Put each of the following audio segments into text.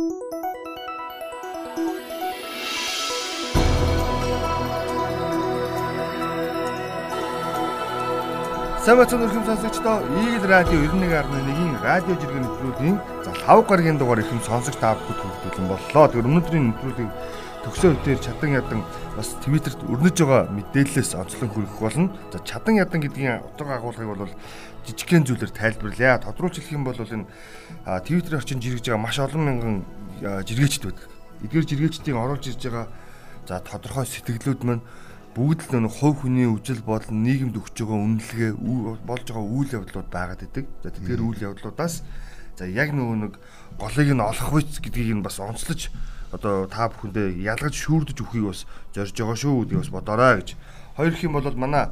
Сайн бацхан өрхөм сонсогчдоо Eagle Radio 91.1-ийн радио жиргэн нэвтрүүлгийн за 5 гарагийн дугаар ихэм сонсогч та бүхэнд хүргэтүүлэн боллоо. Тэгэхээр өнөөдрийн нэвтрүүлгийг төгсөө үтээр чадан ядан бас Твиттерт өрнөж байгаа мэдээлэлээс онцлон хүргэх болно. За чадан ядан гэдгийн утга агуулгыг бол жижигхэн зүйлээр тайлбарлая. Тодруулж хэлэх юм бол энэ Твиттерийн орчин жиргэж байгаа маш олон мянган жиргээчд байдаг. Эдгээр жиргээчдийн оруулж ирж байгаа за тодорхой сэтгэлүүд маань бүгд л нэг хувь хүний үжил бодол нийгэмд өгч байгаа үнэлгээ болж байгаа үйл явдлууд байгаад идэг. За тэгэхээр үйл явдлуудаас за яг нөгөө нэг голыг нь олох биз гэдгийг нь бас онцлож одоо та бүхэндээ ялгаж шүүрдэж өгөхийг бас зорж байгаа шүү гэдгийг бас бодоорой гэж. Хоёр их юм бол манай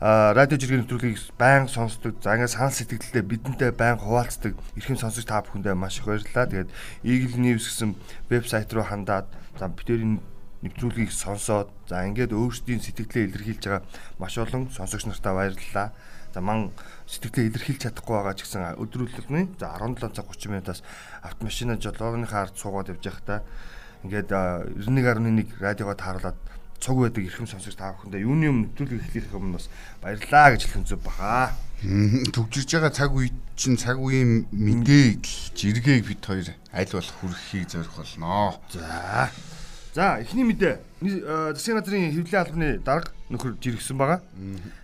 радио жиргэн нэвтрүүлгийг байн сонсдог. За ингээд санал сэтгэлдээ бидэнтэй байн хуваалцдаг эрхэм сонсогч та бүхэндээ маш их баярлалаа. Тэгээд Eagle News гэсэн вебсайт руу хандаад за бидний нэвтрүүлгийг сонсоод за ингээд өөрсдийн сэтгэлээ илэрхийлж байгаа маш олон сонсогч нартаа баярлалаа. За ман сэтгэлээ илэрхийлж чадахгүй байгаа ч гэсэн өдрүүлэлтний за 17 цаг 30 минутаас автомашина жолооныхаа ард суугаад явж байхдаа ингээд 91.1 радиогоо тааруулаад цуг байдаг эрхэм сонсогч та бүхэндээ юуны юм нэвтрүүлэг эхлэх юм бас баярлаа гэж хэлэх зүг баха. Төвжирж байгаа цаг үе чинь цаг үеийн мэдээг жиргээг бид хоёр аль болох хүргэхийг зорих болно. За За эхний мэдээ засгийн газрын хэвлэлийн албаны дарга нөхөр жиргсэн байгаа.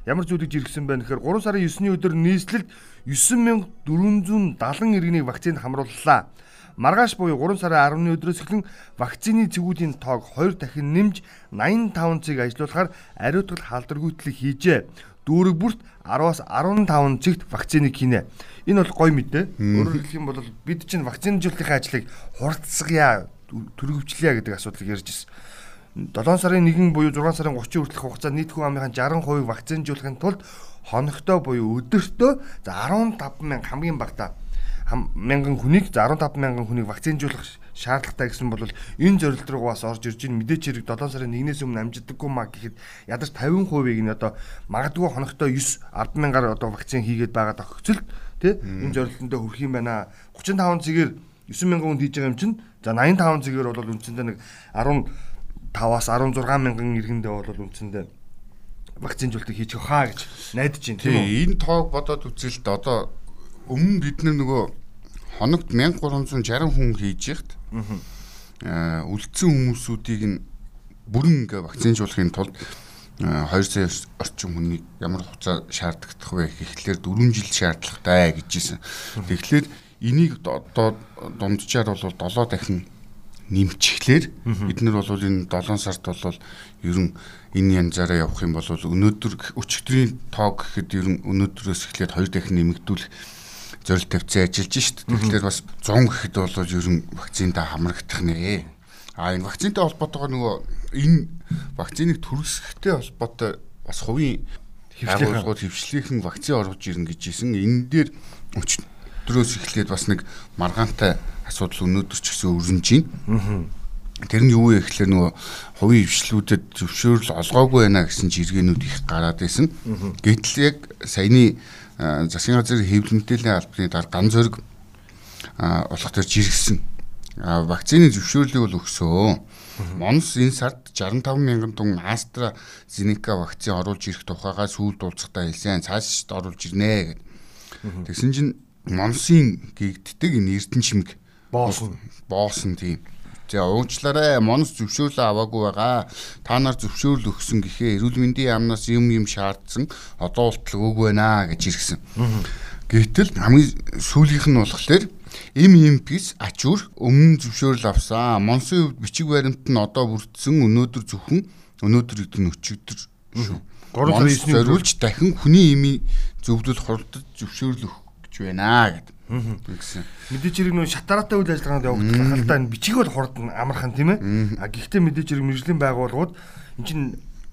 Ямар зүйлийг жиргсэн бэ гэхээр 3 сарын 9-ний өдөр нийслэлд 9470 иргэнийг вакцинд хамрууллаа. Маргааш буюу 3 сарын 10-ны өдрөөс эхлэн вакцины цэгүүдийн тоог 2 дахин нэмж 85 цэг ажилуулахаар ариутгал халдваргүйтлэг хийжээ. Дүүрэг бүрт 10-аас 15 цэгт вакциныг хийнэ. Энэ бол гоё мэдээ. Өөрөөр хэлэх юм бол бид чинь вакцинжуулалтын ажлыг хурцсагъя төрөвчлээ гэдэг асуудлыг ярьж ирсэн. 7 сарын 1 буюу 6 сарын 30 хүртэлх хугацаанд нийт хүн амынхаа 60% вакцинжуулахын тулд хоногтой буюу өдөртөө за 15 мянга хамгийн багтаа мянган хүнийг за 15 мянган хүнийг вакцинжуулах шаардлагатай гэсэн бол энэ зорилт руу бас орж ирж байна. Мэдээч хэрэг 7 сарын 1-ээс өмнө амжидаггүй маа гэхэд ядаж 50%-ийг нь одоо магадгүй хоногтой 9 10 мянгаар одоо вакцин хийгээд байгаа тохиолдолд тий энэ зорилтондоо хүрэх юм байна. 35 цэгээр 9 мянган хүнд хийж байгаа юм чинь за 85 цэгээр бол үндсэндээ нэг 15-аас 16 мянган иргэндээ бол үндсэндээ вакцинжуултыг хийчих хаа гэж найдаж байна тийм үү. Энэ тоог бодоод үзэлт одоо өмнө бид нөгөө хоногт 1360 хүн хийж яхад аа үлдсэн хүмүүсүүдийг нь бүрэн ингээ вакцинжуулахын тулд 2 сая орчим хүнийг ямар хугацаа шаардлагадах вэ? Гэхлээр 4 жил шаардлагатай гэж хэлсэн. Тэгэхээр энийг одоо дунджаар бол 7 дахин нэмчихлээр бид нар бол энэ 7 сард бол ер нь энэ янзаараа явах юм бол өнөөдөр өчигдрийн тоог гэхэд ер нь өнөөдрөөс эхлээд 2 дахин нэмэгдүүлэх зорилт тавьсан ажиллаж шít. Тэгэхээр бас 100 гэхэд бол ер нь вакцинда хамрагдах нэ. А энэ вакцинтай холбоотойгоо нөгөө энэ вакциныг төрөлсөхтэй холбоотой бас хувийн агуулгууд хөвчлийнхэн вакцин орж ирнэ гэж хэлсэн. Энэ дээр өдрөөс эхлээд бас нэг маргаантай асуудал өнөөдөр ч гэсэн өрнөж байна. Тэр нь юу вэ гэхээр нөгөө хувийн хвшлүүдэд зөвшөөрөл олгоогүй байна гэсэн жиргэнүүд их гараад байсан. Гэтэл яг саяны засгийн газрын хэвлэмтээлийн албаны дараа ган зөрг болох төр жиргсэн. Вакцины зөвшөөрлийг бол өгсөө. Монс энэ сард 65 мянган тонн Астра Зенека вакцин оруулж ирэх тухайгаа сүүлд уулзахдаа хэлсэн. Цааш оруулж ирнэ гэд. Тэгсэн чинь Монсын гэгддэг энэ Эрдэнэ чимэг боосон. Боосон тийм. За уучлаарай Монс зөвшөөрлөө аваагүй байгаа. Та нар зөвшөөрөл өгсөн гэхээ эрүүл мэндийн яамнаас юм юм шаардсан. Одоо болтол өгөөгүй байна гэж иргсэн. Гэтэл хамгийн сүүлийнх нь болохоор им импис ачуур өмнө зөвшөөрөл авсан. Монсын хувьд бичиг баримт нь одоо бүрдсэн өнөөдөр зөвхөн өнөөдөр гэдэг нь өчигдөр шүү. 3 сарын 9-ний зориулж дахин хүний имийг зөвлөл хурдж зөвшөөрөл өгөх гэж байна гэдэг. Тэгсэн. Мэдээж хэрэг нөө шатараатай үйл ажиллагаанд явагдах энэ бичиг бол хурдан амархан тийм ээ. А гэхдээ мэдээж хэрэг мэрэгжлийн байгууллагууд эн чинь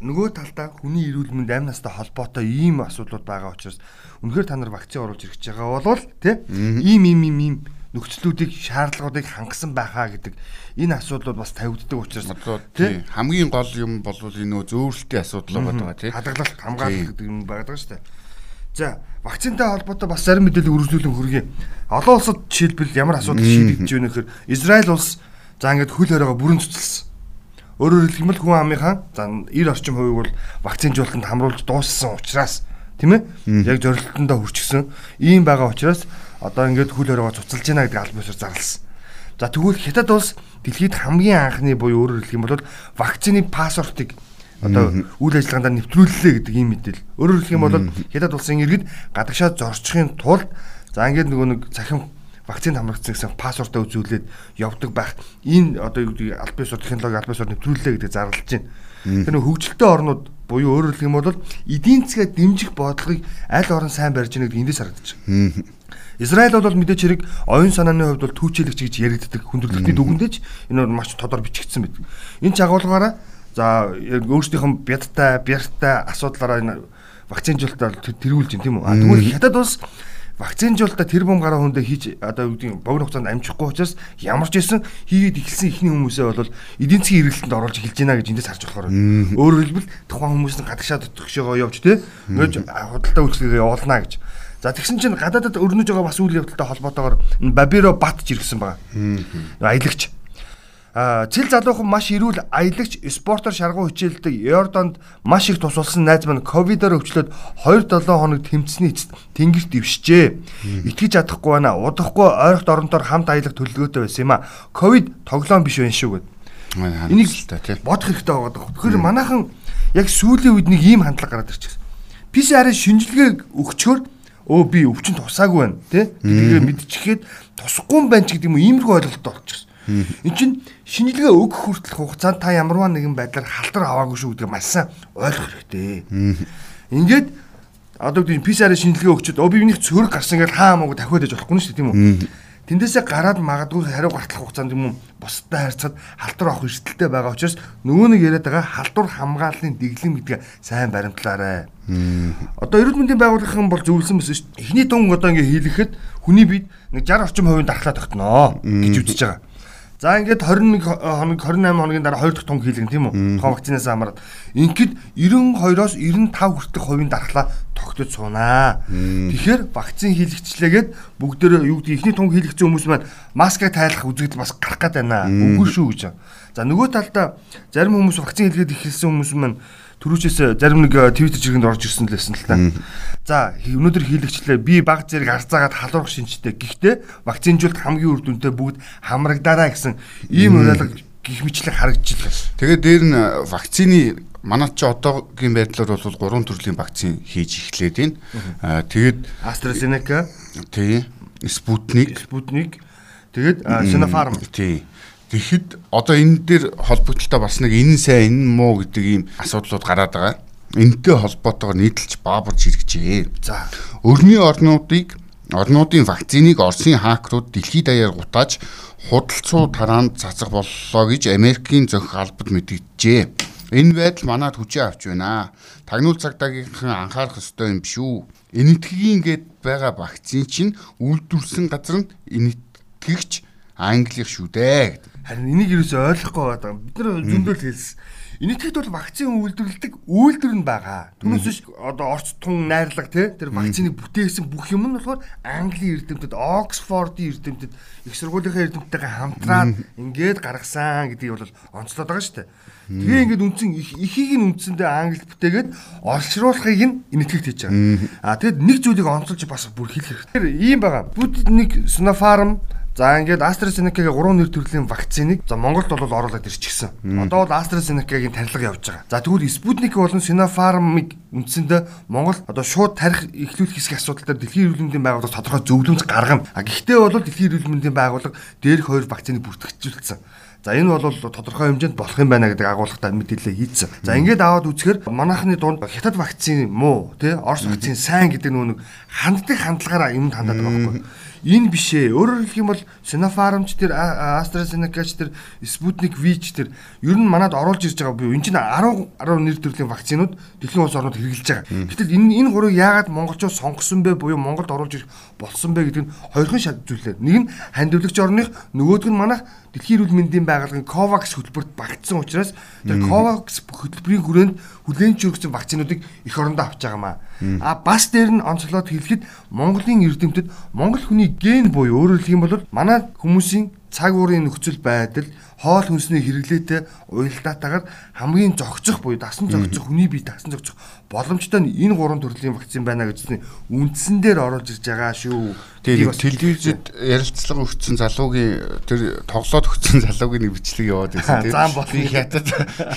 нөгөө талдаа хүний эрүүл мэнд амь настай холбоотой ийм асуудлууд байгаа учраас үнэхээр та нар вакцин оруулж ирэх гэж байгаа бол тийм ийм ийм ийм ийм нөхцлүүдийг шаардлагуудыг хангасан байхаа гэдэг энэ асуудлууд бас тавигддаг учраас тийм хамгийн гол юм бол энэ нөө зөөвөлтийн асуудал байгаа тийм хадгалалт хамгаалалт гэдэг юм байгаа шүү дээ. За вакцинтай холбоотой бас зарим мэдээлэл үргэлжлүүлэн хүргэе. Олон улсад жишээлбэл ямар асуудал шийдэгдэж байна гэхээр Израиль улс за ингээд хөл хориогоо бүрэн цуцлсан. Өөрөөр бол хүн амынхаа за 90 орчим хувийг бол вакцинжуулалтанд хамруулж дууссан учраас тийм ээ яг зорилтондоо хүрчихсэн. Ийм байгаа учраас одоо ингээд хөл хориогоо цуцалж байна гэдэг аль бисаар зарласан. За тэгвэл хятад улс дэлхийд хамгийн анхны буюу өөрөөр хэлэх юм бол вакцины паспортыг одоо үйл ажиллагаанд нэвтрүүллээ гэдэг ийм мэдээлэл. Өөрөөр хэлэх юм бол хятад улсын иргэд гадагшаа зорчихын тулд за ингээд нөгөө нэг цахим вакцины хамрагдсан гэсэн паспортоо үзүүлээд явдаг байх. Энэ одоо юу гэдэг аль бисур технологи аль бисур нэвтрүүллээ гэдэг зарлж байна. Тэр нэг хөгжилтэй орнууд буюу өөрөөр хэлэх юм бол эдийн засгаа дэмжих бодлогыг аль орон сайн барьж байгааг эндээс харагдаж байна. Израиль бол мэдээч хэрэг оюун санааны хувьд бол түүчэлэгч гэж яригддаг хүндрэлтний дүгэндэж энэ бол маш тодор бичигдсэн байдаг. Энэ чагуулгаараа За өөрсдийнх нь бядтай, бяртай асуудлаараа энэ вакцинжуулалтаар тэргүүлж байна тийм үү? А тэгвэл хятад улс вакцинжуулалтаа тэр бом гараа хүндээ хийж одоо юу гэдэг богино хугацаанд амжихгүй учраас ямар ч байсан хийгээд эхэлсэн ихний хүмүүсээ бол эдийн засгийн эргэлтэнд оруулж эхэлж байна гэж эндээс харж болохоор өөрөөр хэлбэл тухайн хүмүүс нь гадагшаа дотгошоо явж тий ингэж худалдаа үйлчлэгээ явуулнаа гэж. За тэгсэн чинь гадаадад өрнөж байгаа бас үйл явдалтай холбоотойгоор Бабиро бат жиргсэн байгаа. Аялагч Цэл залуухан маш эрүүл аялагч спортоор шаргуу хичээлдэг Йордонд маш их тусалсан найз маань ковидоор өвчлөөд 2-7 хоног тэмцсэний эцэст тэнгэрт ившжээ. Итгэж чадахгүй байна. Удахгүй ойрогт оронтоор хамт аялах төлөвлөгөөтэй байсан юм а. Ковид тоглоом биш байна шүү гэд. Энийг бодох хэрэгтэй байгаа. Тэгэхээр манайхан яг сүүлийн үед нэг ийм хандлага гараад ирчихсэн. PCR-ын шинжилгээг өгчөөр өө би өвчин тусаагүй байна тий. Гэдгийг мэдчихээд тусахгүй юм байна ч гэдэг юм иймэрхүү ойлголттой болчихсон. Энд чинь шинжилгээ өгөх хүртэлх хугацаанд та ямарваа нэгэн байдлаар халтар аваагүй шүү гэдгийг маш сайн ойлгох хэрэгтэй. Ингээд одоо гэдэг PCR шинжилгээ өгчөд өө биений цөрөг гарсан гэж хаа хамаагүй дахиад ээж болохгүй нь шүү тийм үү? Тэндээсээ гараад магадгүй хариу гартлах хугацаанд юм уу бусдад харьцаад халдвар авах эрсдэлтэй байгаа учраас нөгөө нэг яриад байгаа халдвар хамгааллын дэглэм гэдгээ сайн баримтлаарай. Одоо эрүүл мэндийн байгууллагын бол зөвлөсөн байсан шүү дээ. Эхний тун одоо ингээ хийлэхэд хүний биед нэг 60 орчим хувийн дархлаа тогтноо гэж үзэж байгаа. За ингээд 21 хоног 28 хоногийн дараа 2 дахь тунг хийлгэн тийм үү? Тухайн вакцинаас хамаарат. Ингээд 92-оос 95 хүртэлх хувийн дархлаа тогтож суунаа. Тэгэхээр вакцин хийлгчлээгээд бүгдөө юу гэдэг ихний тунг хийлгэсэн хүмүүс маань маскыг тайлах үзэгдэл бас гарах гээд байна. Үгүй шүү гэж. За нөгөө талдаа зарим хүмүүс вакцин хийлгээд эхэлсэн хүмүүс маань Төрүүчээс зарим нэг Twitter жиргэнд орж ирсэн л байсан л та. За өнөөдөр хийлэгчлээ би баг зэрэг арзаагаад халуурах шинжтэй. Гэхдээ вакцинжуулалт хамгийн үр дүнтэй бүгд хамрагдаараа гэсэн ийм уриалга гих мэтлэг харагдчихлаа. Тэгээд дээр нь вакцины манайд ч одоогийн байдлаар бол гурван төрлийн вакцин хийж эхлээд байна. Аа тэгээд AstraZeneca, тий, Sputnik, Sputnik, тэгээд Sinopharm. Тий. Тэгэхэд одоо энэ дээр холбогдлолтой бас нэг энэ сайн энэ муу гэдэг ийм асуудлууд гараад байгаа. Энтэй холбоотойгоор нийтэлж баабарж иргэжээ. За өрний орнуудыг орнуудын вакциныг Оросын хакерууд дэлхийд даяар гутааж худалцуу тараанд цацах боллоо гэж Америкийн зөх албад мэдгэжээ. Энэ байдал манад хүчээ авч байна. Тагнуул цагдаагийнхан анхаарах ёстой юм биш үү? Энэтхэгийн гээд байгаа вакцин чинь үйлдвэрсэн газар нь энэтгэгч англих шүү дээ. Харин энийг юусоо ойлгохгүй байгаа. Бид нар зөндөл хэлсэн. Энэтхэгт бол вакцин үйлдвэрлэдэг үйлдвэр нь байгаа. Түүнээс биш одоо орц тун найрлага тий тэр вакциныг бүтээсэн бүх юм нь болохоор Английн эрдэмтэд, Оксфордын эрдэмтэд их сургуулийнхаа эрдэмтдтэйгээ хамтраад ингээд гаргасан гэдгийг бол онцлоод байгаа шүү дээ. Тэгээ ингээд үндсэн ихийг нь үндсэндээ англид бүтээгээд оршруулахыг нь энэтхэгт хийж байгаа. А тэгэд нэг зүйлийг онцолж бас бүр хэлэх хэрэгтэй. Ийм байгаа. Бүгд нэг Sinopharm За ингээд AstraZeneca-гийн 3 нэр төрлийн вакциныг за Монголд бол оруулаад ирчихсэн. Одоо бол AstraZeneca-гийн тарилга явж байгаа. За тэгвэл Sputnik болон Sinopharm-ыг үндсэндээ Монгол одоо шууд тарих эхлүүлэх хэсэг асуудал дээр Дэлхийн эрүүл мэндийн байгууллага тодорхой зөвлөмж гаргана. А гэхдээ бол Дэлхийн эрүүл мэндийн байгууллага дээрх хоёр вакциныг бүртгэжүүлсэн. За энэ бол тодорхой хэмжээнд болох юм байна гэдэг агуулгатай мэдээлэл хийцэн. За ингээд аваад үзэхээр манайхны дунд хятад вакцин муу тий Орос вакцин сайн гэдэг нөө нэг ханддаг хандлагаараа юмд хандаад байгаа байхгүй. Энэ бишээ. Өөрөөр хэлэх юм бол Sinopharm-ч тэр AstraZeneca-ч тэр Sputnik V-ч тэр ер нь манад оруулж ирж байгаа буюу энэ чинь 10 10 нэр төрлийн вакцинууд дэлхийн улс орнууд хэрэгжилж байгаа. Гэтэл энэ энэ гурыг яагаад монголчууд сонгосон бэ буюу Монголд оруулж ирэх болсон бэ гэдэг нь хоёрхан шат зүйлээ. Нэг нь хандивлагч орных, нөгөөдг нь манайх Дэлхийн эрүүл мэндийн байгууллагын COVAX хөтөлбөрт багтсан учраас тэр COVAX хөтөлбөрийн хүрээнд хүлээн зөвшөөрсөн вакцинуудыг их орондоо авч байгаамаа. А бас дээр нь онцлоод хэлэхэд Монголын эрдэмтэд Монгол хүний ген буюу өөрөөр хэлэх юм бол манай хүмүүсийн цаг уурын нөхцөл байдал хоол хүнсний хэрэглээтэй уялдаатаагаар хамгийн зохицох буюу дасан зохицох хүний бие дасан зохицох боломжтой энэ гурван төрлийн вакцин байна гэжсэн үндсэн дээр оруулж ирж байгаа шүү. Тийм телевизэд ярилцлага өгсөн залуугийн тэр тоглоод өгсөн залуугийн нэг бичлэг яваад байсан тийм. Зам бол хятад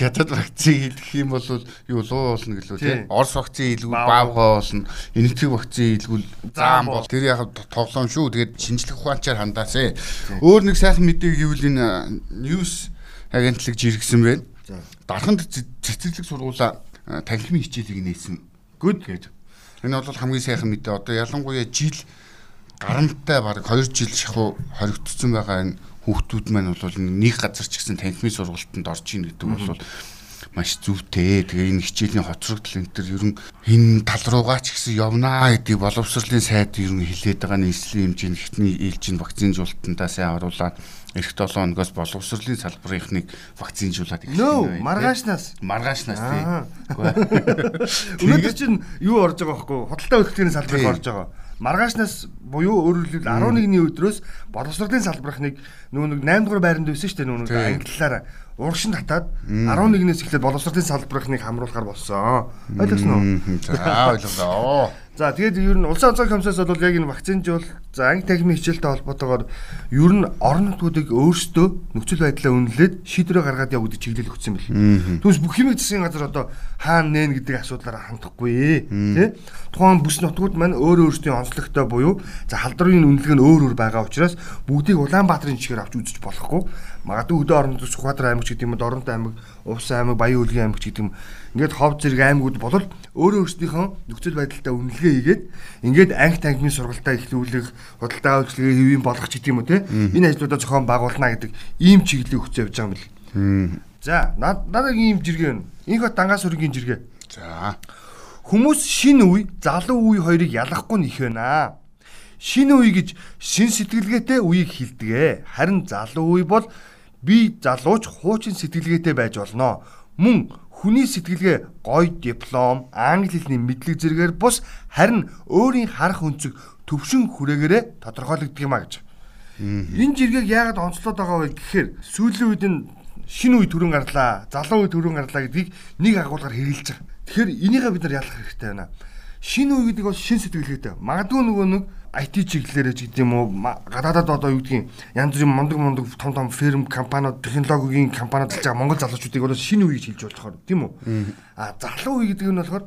хятад вакцин хэлэх юм бол юу луу болно гэлөө тийм. Орос вакцин хэлгүүл баавгаа болно. Энэтхэг вакцин хэлгүүл зам бол тэр яг тоглоом шүү. Тэгээд шинжлэх ухаанчаар хандаасаа. Өөр нэг сайхан мэдээ гэвэл энэ news агентлаг жиргсэн байна. Дарханд цэцэрлэг сургуулаа танхимын хичээлийг нээсэн. Good гэж. Энэ бол хамгийн сайхан мэдээ. Одоо ялангуяа жил гарамттай баг 2 жил шахуу хоригдсон байгаа энэ хүүхдүүд маань бол нэг газар ч гэсэн танхимын сургалтанд орж ийн гэдэг бол маш зүвтэй. Тэгээ энэ хичээлийн хоцрогдол энэ төр ер нь энэ тал руугаа ч гэсэн явнаа гэдэг боловсролын сайд ер нь хилээд байгаа нийслэлийн хэмжээнд ихний ээлжийн вакцинжуулалтандаа сайн оруулаад эх 7 хоногоос боловсролын салбарынхныг вакцинжуулаад ирэх юм байна. Маргаашнаас. Маргаашнаас тий. Өнөөдөр чинь юу орж байгаа байхгүй худалдаа өгөхтгийн салбарыг орж байгаа. Маргаашнаас буюу өөрөөр хэлбэл 11-ний өдрөөс боловсролын салбарынхныг нөгөө нэг 8 дугаар байранд байсан шүү дээ нөгөө нэг англиараа урагшин татаад 11-ээс эхлээд боловсролын салбарынхныг хамруулахар болсон. Ойлгосноо уу? За ойлголоо. За тэгээд ер нь улсын онцгой комиссаас бол яг энэ вакцинжуул за анги техникийн хичээлтэй холбоотойгоор ер нь орон нутгуудыг өөрсдөө нөхцөл байдлаа үнэлээд шийдвэрээ гаргаад явах гэдэг чиглэл өгсөн бэл. Түүнээс бүх хэмжээ засгийн газар одоо хаана нэн гэдэг асуудлаараа хандахгүй тий. Тухайн бүс нутгууд маань өөр өөрсдийн онцлогтой буюу за халдварын үнэлгээ нь өөр өөр байгаа учраас бүгдийг Улаанбаатарын жигээр авч үзэж болохгүй магадгүй өдөө орон нутгийн Сүхбаатар аймаг ч гэдэг юм уу, Дорнот аймаг, Увс аймаг, Баян Үлгийн аймаг ч гэдэг юм. Ингээд хов зэрэг аймагуд бол өөрөө өөрсдийнхөө нөхцөл байдалтай үнэлгээ хийгээд ингээд анги тангимын сургалтаа эхлүүлэх, худалдаа үйлчлэгээ хэвийн болгох ч гэдэг юм уу те. Энэ ажлуудаа зохион байгуулна гэдэг ийм чиглэлийг өгч явж байгаа юм бэл. За, надад ийм жиргээ байна. Хот дангаас өргийн жиргээ. За. Хүмүүс шинэ үе, залуу үе хоёрыг ялгахгүй нь их байна. Шинэ үе гэж шин сэтгэлгээтэй үеийг хилдэг. Харин залуу үе бол би залууч хуучин сэтгэлгээтэй байж болно. Мөн хүний сэтгэлгээ гоё диплом, англи хэлний мэдлэг зэрэгээр бус харин өөрийн харах өнцөг төвшин хүрээгээрээ тодорхойлогддог юм а гэж. Энэ жиргэг яагаад онцлоод байгаа вэ гэхээр сүүлийн үед энэ шинэ үе төрөн гарлаа, залуу үе төрөн гарлаа гэдгийг нэг агуулгаар хэрэгжилж байгаа. Тэгэхээр энийгээ бид нар ялах хэрэгтэй байна. Шинэ үе гэдэг бол шин сэтгэлгээтэй. Магадгүй нөгөө нэг IT чиглэлээр ч гэдэг юм уу гадаадад одоо юу гэдгийг янз бүрийн мундаг мундаг том том фирм компаниуд технологийн компаниуд болж байгаа монгол залуучуудыг бол шинэ үе гэж хэлж болохоор тийм үү а залуу үе гэдэг нь болохоор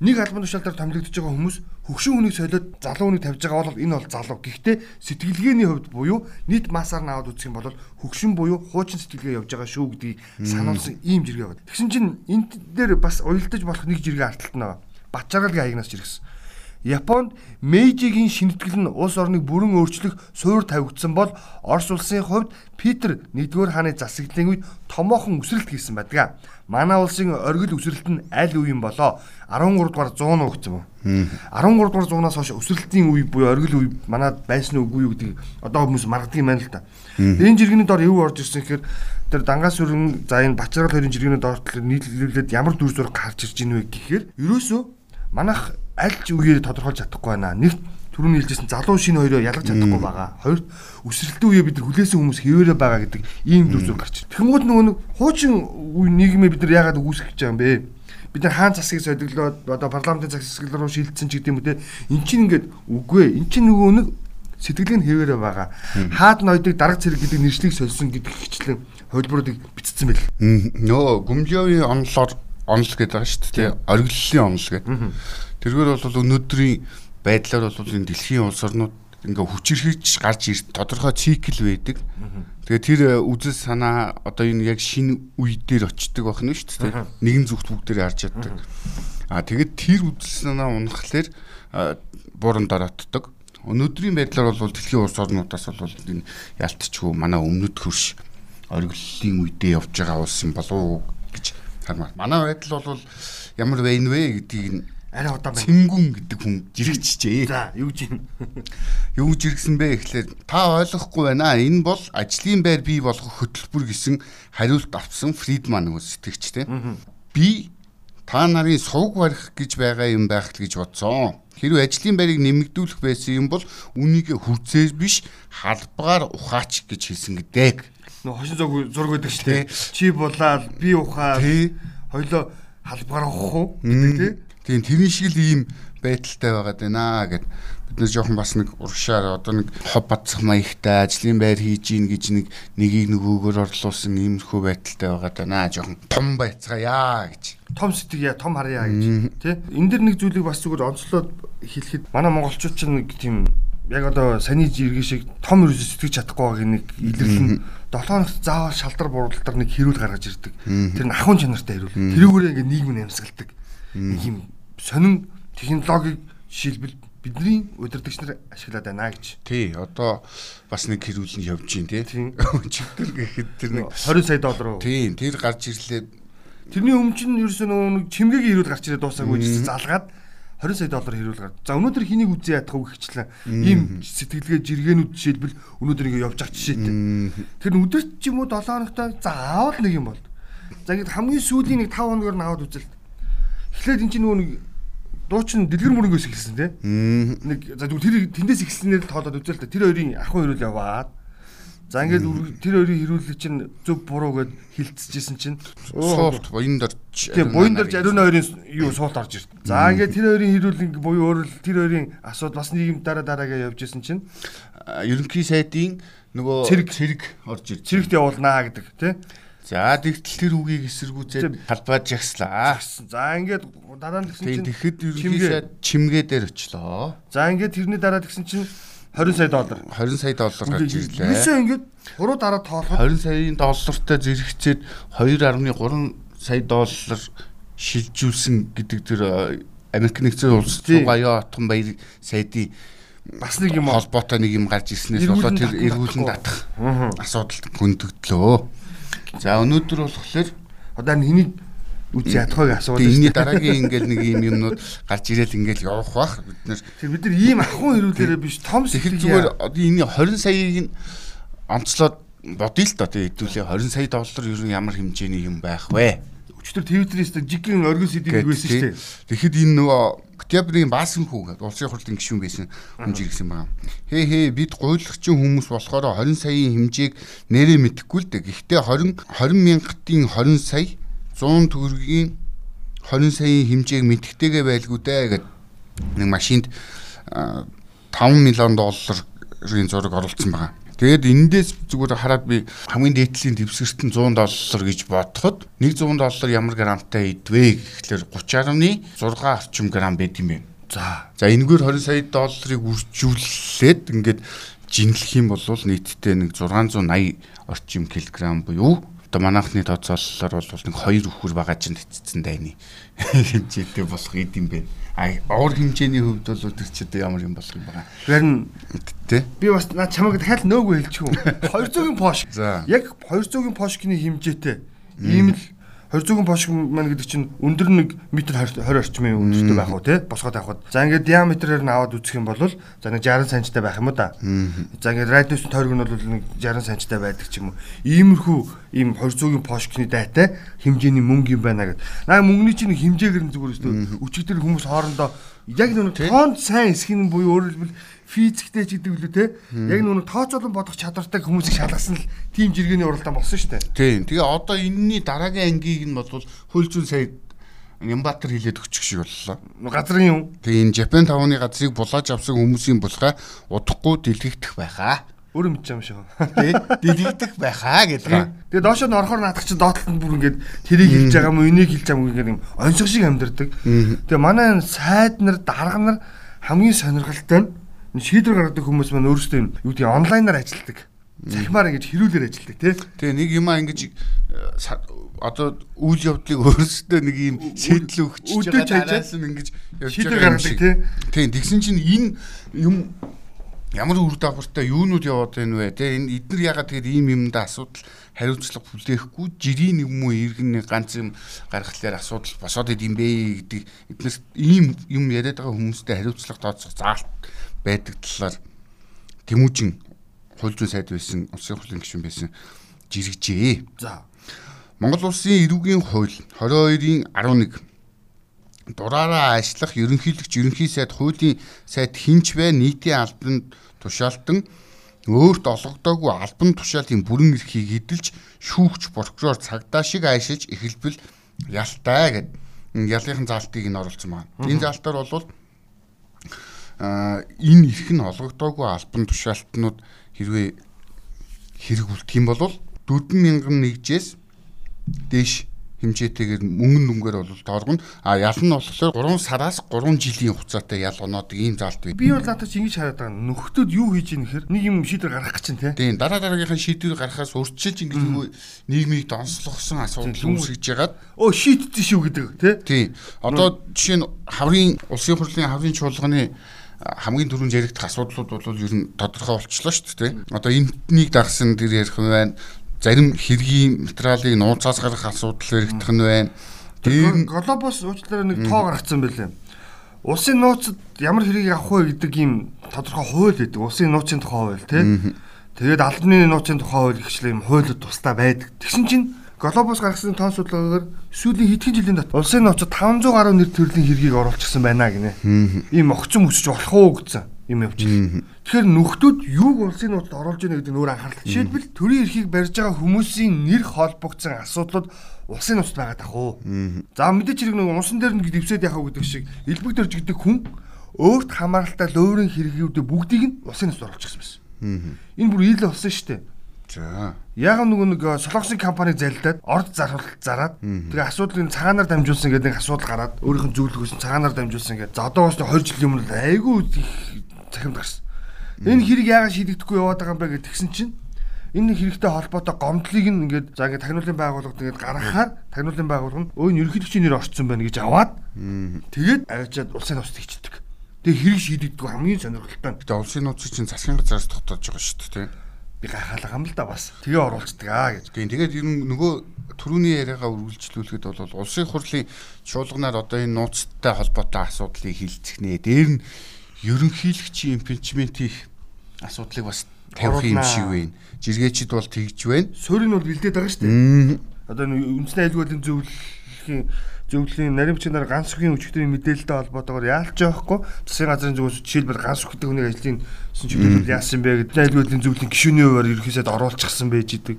нэг албан тушаалаар томилогдож байгаа хүмүүс хөгшин хүнийг солиод залуу хүнийг тавьж байгаа бол энэ бол залуу. Гэхдээ сэтгэлгээний хувьд буюу нийт массаар наваад үзэх юм бол хөгшин буюу хуучин сэтгэлгээ явж байгаа шүү гэдгийг сануулсан ийм жиргээ байна. Тэгсэн чинь энэ дээр бас уялдаж болох нэг жиргээ арталт нь байгаа. Батчаагалгийн аягнаас жиргсэн. Японд Мэйжигийн шинэтгэл нь улс орныг бүрэн өөрчлөх суурь тавигдсан бол Орос улсын хувьд Питер 1-р хааны засаглалын үед томоохон өсрэлт хийсэн байдаг. Манай улсын оргил өсрэлт нь аль үеийн болоо 13 дугаар 100 уу гэсэн юм. 13 дугаар 100-аас хойш өсрэлтийн үе буюу оргил үе манад байсан үгүй юу гэдгийг одоо хүмүүс маргадаг юм байна л та. Энэ жиргэний дор юу орж ирсэн гэхээр тэр дангаас өрн за энэ бачрал хоёрын жиргэний доор нийлүүлээд ямар дүр зураг гарч ирж ийн вэ гэхээр ерөөсөө манайх аль ч үеэр тодорхойлж чадахгүй байна. Нэг түрүүний хэлжсэн залуу шинэ хоёроо ялгаж чадахгүй байгаа. Хоёрт өсрэлтийн үеэ бид хүлээсэн хүмүүс хэвээрээ байгаа гэдэг ийм дүр зураг гарч. Тэгэнгүүт нөгөө нэг хуучин нийгмээ бид нар яагаад үүсгэж байгаа юм бэ? бид нар хаан засгийг солиглоод одоо парламентын засаг руу шилжсэн ч гэдэг юм үү те эн чинь ингээд үгүй эн чинь нөгөө нэг сэтгэлийн хэвээрээ байгаа хаад ноёдыг дарга цэрэг гэдэг нэршлиг сольсон гэдэг хичлэн хувилбаруудыг бичсэн байл нөө гүмлёвийн онлоор онл гэдэг байгаа шүү дээ оргиллын онл гэдэг тэргээр бол өнөөдрийн байдлаар бол энэ дэлхийн улс орнууд ингээ хүчирхэж гарч ирд тодорхой цикл байдаг. Тэгээ тэр э, үзэл санаа одоо энэ яг шинэ үе дээр очдөг байх нь шүү дээ. Нэгэн зүгт бүгдээр харж яддаг. Аа тэгээд тэр үзэл санаа унахлаар бууран дараатдаг. Өнөөдрийн байдлаар бол дэлхийн улс орнуудаас бол энэ ялтчгүй манай өмнөд хөрш ориглолын үедээ явж байгаа улс юм болов уу хармаар. Манай байдал бол ямар вэ гэдгийг арай удаан байна. Цэнгүн гэдэг хүн жирэгчжээ. За, юу гэж юм? Юу жиргсэн бэ гэхлээр та ойлгохгүй байна. Энэ бол ажлын байр бий болгох хөтөлбөр гэсэн хариулт авсан Фридман нөгөө сэтгэгчтэй. Би та нарын сувг барих гэж байгаа юм байх л гэж бодсон. Хэрвээ ажлын байрыг нэмэгдүүлэх байсан юм бол үнийг хүрцээр биш халбгаар ухаач гэж хэлсэн гэдэг. Нөө хошин зураг зураг байдаг шүү дээ. Чи булаад би ухаа. Хоёлоо халбгаар ухах уу гэдэг тий. Тийм тэрний шиг л ийм байдалтай байгаад байна гэд бид нэр жоохон бас нэг урагшаар одоо нэг хоб бацах маягтай ажлын байр хийж ийн гэж нэг нэгийг нөгөөгөр орлуулсан иймэрхүү байдалтай байгаад байна. Жоохон том байцгаая гэж. Том сэтгэя том харьяа гэж тий? Энэ дэр нэг зүйлийг бас зүгээр онцлоод хэлэхэд манай монголчууд ч нэг тийм яг одоо саний жиргэн шиг том ерөөсө сэтгэж чадахгүй байгааг нэг илэрлэн 7 хоногт заавал шалдар бууралтар нэг хэрүүл гаргаж ирдэг. Тэр нь ахуйн чанартай хэрүүл. Тэрүүгээрээ ингээ нийгэм нь амьсгалдаг. Нэг юм сонин технологиг жишээлбэл бидний удирдагч нар ашиглаад байна гэж. Тий, одоо бас нэг хэрүүл нь явж гин тий. Чигтэр гэхэд тэр нэг 20 сая доллар уу. Тий, тэр гарч ирлээ. Тэрний өмнө чинь ерөөсөө нэг чимгээгийн хэрүүл гарч ирээд дуусаагүй ч залгаад 20 сая доллар хэрүүл гар. За өнөөдөр хэнийг үзээ ядах уу гэхчлээ. Ийм сэтгэлгээ жиргэнүүд жишээлбэл өнөөдөр ингэ явж байгаа жишээтэй. Тэр нь өдөрт ч юм уу 7 хоногтой заавал нэг юм бол. За ингэ хамгийн сүүлийн нэг 5 хоногор нь аваад үзэл. Эхлээд эн чинь нөгөө нэг дуучин дэлгэр мөрөнгөөс эхэлсэн тий. Нэг за тэр тэндээс эхэлснээр тоолоод үзэл та тэр хоёрын ахуй хөрөл яваад За ингээд тэр хоёрын хэрүүлэг чинь зөв буруу гэд хилцчихсэн чинь суулт буянд орж тийм буянд орж ариун хоёрын юу суулт орж ирд. За ингээд тэр хоёрын хэрүүлэг буюу өөрөөр тэр хоёрын асууд бас нийгэм дараа дараагаа явж исэн чинь ерөнхий сайдын нөгөө цэрэг цэрэг орж ирд. Цэрэгт явуулнаа гэдэг тий. За тэгтэл тэр үгийг эсэргүүцээд талбайд жагслаа. За ингээд дараа нь тэгсэн чинь тэгэхэд ерөнхий сайд чимгээ дээр очлоо. За ингээд тэрний дараа тэгсэн чинь 20 сая доллар 20 сая доллар гарч ирлээ. Юусе ингээд буруу дараа тоолоход 20 саяын доллартай зэрэгцээд 2.3 сая доллар шилжүүлсэн гэдэг тэр Америк нэгдсэн улс Цугаяа отхон баяр сайдын бас нэг юм холбоотой нэг юм гарч ирснээс болоод тэр эргүүлэн татах асуудалд хөндөгдлөө. За өнөөдөр болохоор одоо хэнийг үгүй ядхойг асуудал. Энийний дараагийн ингээл нэг юм юмнууд гарч ирээл ингээл явах бах бид нэр. Тэр бид нар ийм ахуйн хэрүүлээрээ биш том сэтгэл зүгээр энэ 20 саяыг онцлоод бодъё л доо тий хэдүүлээ 20 сая доллар ер нь ямар хэмжээний юм байх вэ? Өчтөр Твиттерээс жигэн оргил сэдвийг байсан шүү дээ. Тэгэхэд энэ нөгөө Октябрийн баасан хүү гэдэг улсын хурлын гишүүн байсан хүн жиргсэн байна. Хээ хээ бид гуйлагчин хүмүүс болохоор 20 саяын хэмжээг нэрээ мэдэхгүй л дээ. Гэхдээ 20 20 мянгатын 20 сая 100 төгрөгийн 20 саяын хэмжээг мэдхтэйгээ байлгүй дээ гэд нэг машинд 5 миллион долларын зураг оруулсан байгаа. Тэгээд эндээс зүгээр хараад би хамгийн дээдлийн дэвсгэрт нь 100 доллар гэж бодоход 100 доллар ямар грамтай идвэ гэхлээр 30.6 орчим грамм байд юм байна. За. За энэгээр 20 сая долларыг үржүүлээд ингээд жинлэх юм бол нийтдээ нэг 680 орчим килограмм буюу одоо манайхны тооцоололоор бол нэг хоёр өхөр байгаа ч хэцсэн дайны хэмжээтэй болох юм байна. Уур хэмжээний хувьд бол тэр ч одоо ямар юм болох юм байгаа. Харин тий. Би бас наа чамайг дахиад нөөгүй хэлчихв. 200-ийн пош. Яг 200-ийн пошкины хэмжээтэй ийм л 200 пошк маань гэдэг чинь өндөр нэг метр 20 орчмын өндөртэй байх уу те босгоод авахд. За ингээд диаметрээр нь аваад үзэх юм бол за нэг 60 санттай байх юм уу да. За ингээд радиус тойрог нь бол нэг 60 санттай байдаг ч юм уу. Иймэрхүү ийм 200-ийн пошкны дайтай хэмжээний мөнгө юм байна гэд. Наа мөнгөний чинь хэмжээгээр нь зүгээр өчигдөр хүмүүс хоорондоо яг нэг тоонд сайн эсэх нь буюу өөрөөр хэлбэл физиктэй ч гэдэг үлээ те. Яг нүг тооцоолон бодох чадвартай хүмүүсийг шалгасан л тим жиргэний уралдаан болсон шүү дээ. Тийм. Тэгээ одоо энэний дараагийн ангийг нь бол хөл зүүн сая Нямбатар хилээд өччих шиг боллоо. Газрын юм. Тэгээ энэ Japan 5-ны газрыг булааж авсан хүмүүсийн булгаа удахгүй дэлгэгдэх байхаа. Мэдчих юм шиг. Тий. Дэлгэгдэх байхаа гэдэг. Тэгээ доошоо нь орохоор наадах чинь доотлолт бүр ингээд тэрийг хэлж байгаа юм уу, энийг хэлж байгаа юм ингээд юм онцгой шиг амьдэрдэг. Тэгээ манай сайд нар, дарга нар хамгийн сонирхолтой нь шийдвэр гаргадаг хүмүүс маань өөрсдөө юу гэдэг онлайнаар ажилладаг. Захимаар ингэж хэрүүлэр ажилладаг тий. Тэгээ нэг юмаа ингэж э, одоо үйл явдлыг өөрсдөө нэг юм шийдэл өгч байгаа дараас нь ингэж явж байгаа юм шиг тий. Тийм тэгсэн чинь энэ юм ямар үр дагавартай юунууд яваад байна вэ? Тэ энэ эдгээр ягаад тэгээд ийм юмдаа асуудал хариуцлага хүлээхгүй жирийн юм уу иргэн ганц юм гаргахлаар асуудал босоод идэм бэ гэдэг эднээс ийм юм яриад байгаа хүмүүстэй хариуцлага тооцох заалт байдаг талаар Тэмүүжин хулжуу сайд байсан улсын хурлын гишүүн байсан жиргэжээ. За. Монгол улсын эрүүгийн хууль 22-ийн 11 дураараа ажиллах ерөнхийлөгч ерөнхий сайд хуулийн сайд хинч бай нийтийн албанд тушаалтан өөрт олгодоогүй албан тушаалын бүрэн эрхийг эдэлж шүүгч прокурор цагдаа шиг айшиж эхэлбэл ялтай гэд ялынхан заалтыг нь оруулсан байна. Энэ заалтаар бол энэ эрх нь олгогдоогүй албан тушаалтнууд хэрвээ хэрэг үлдэх юм бол 40000 нэгжээс дээш хэмжээтэйгээр мөнгөн дүнгээр бол тооргоно. А ял нь болохоор 3 сараас 3 жилийн хугацаатай ял оноод ийм заалт бий. Би бол надад ингэж хараад байгаа. Нөхдөд юу хийж ийн гэхээр нэг юм шийдвэр гаргах гэж чинь те. Тийм дараа дараагийнхаа шийдвэр гаргахаас урьдчилж ингэж нөгөө нийгмийг донслогсон асуудал үүсгэж ягаад өө шийдсэн шүү гэдэг те. Тийм. Одоо жишээ нь хаврын улсын хурлын хаврын чуулганы хамгийн түрүүнд яригдах асуудлууд бол ер нь тодорхой болчихлоо шүү дээ. Одоо энэнийг дагсан дэр ярих байна зарим хэргийн материалыг нууцаас гаргах асуудал баригдах нь байна. Тэр глобус уучлаарай нэг тоо гаргацсан байлээ. Улсын нууцад ямар хэргийг авах вэ гэдэг ийм тодорхой хууль гэдэг. Улсын нууцын тухай хууль тий. Тэгээд албаны нууцын тухай хууль ихчлээ юм хуулиуд тусдаа байдаг. Тэгсэн чинь глобус гаргасан тоон судалгаагаар сүүлийн хэдхэн жилийн дотор улсын нууцад 500 гаруй нэр төрлийн хэргийг оруулчихсан байна гинэ. Ийм огцон өсөж болох уу гэсэн юм явчихлаа. Тэгэхээр нөхдүүд юуг улсын нууцад оруулж яана гэдэг нь өөр анхаарал. Жишээлбэл төрийн эрхийг барьж байгаа хүмүүсийн нэр холбогдсон асуудлууд улсын нууцад байгаа дах уу. За мэдээч хэрэг нэг унсан дээр нэг дэвсээд яхав гэдэг шиг элбэг дөрж гэдэг хүн өөрт хамааралтай лөөрийн хэрэгүүдээ бүгдийг нь улсын нууцад оруулчихсан байсан. Энэ бүр ийл болсон шүү дээ. За. Яг нөгөө нэг солонгосын компани залдаад орд зарвал зараад тэгээ асуудлыг цагаанаар дамжуулсан гэдэг нэг асуудал гараад өөрийнх нь зөвлөгөөс цагаанаар дамжуулсан гэдэг. За одоо бас 20 жилийн өмнө айгүй захимд гарсан. Энэ хэрэг яагаад шийдэгдэхгүй яваад байгаа юм бэ гэж тэгсэн чинь энэ хэрэгтэй холбоотой гомдлыг нь ингээд за ингээд тагнуулын байгууллагад ингээд гаргахаар тагнуулын байгууллага нь өө ерөнхийлөгчийн нэр орцсон байна гэж аваад тэгээд авчиад улсын нууцд хийчихдэг. Тэгээ хэрэг шийдэгддэг хамгийн сонирхолтой. Гэтэ улсын нууцыг чинь засгийн газраас тогтоож байгаа шүү дээ. Би гайхалгаа юм л да бас. Тэгээ оруулцдаг аа гэж. Тийм тэгээд ер нь нөгөө төрөүний яриагаа үргэлжлүүлэхэд бол улсын хурлын чуулганаар одоо энэ нууцтай холбоотой асуудлыг хилцэх нэ. Дээр нь ерөнхийлөгчийн импичмент хийх асуудлыг бас тавих юм шиг байна. Жиргээчд бол тэгж байна. Суурь нь бол бэлдээд байгаа шүү дээ. Одоо үндэсний айлгуулын зөвлөлийн зөвлөлийн нарийн бичгээр ганц үгийн өчигдрийн мэдээлэлтэй холбоотойгоор яалч яахгүй засгийн газрын зүгээс жишээлбэл ганц үхдэг хүний ажлын чиглэлд яасан бэ гэдэг айлгуулын зөвлөлийн гишүүний хуваар ерөөсөд оруулчихсан байж идэг.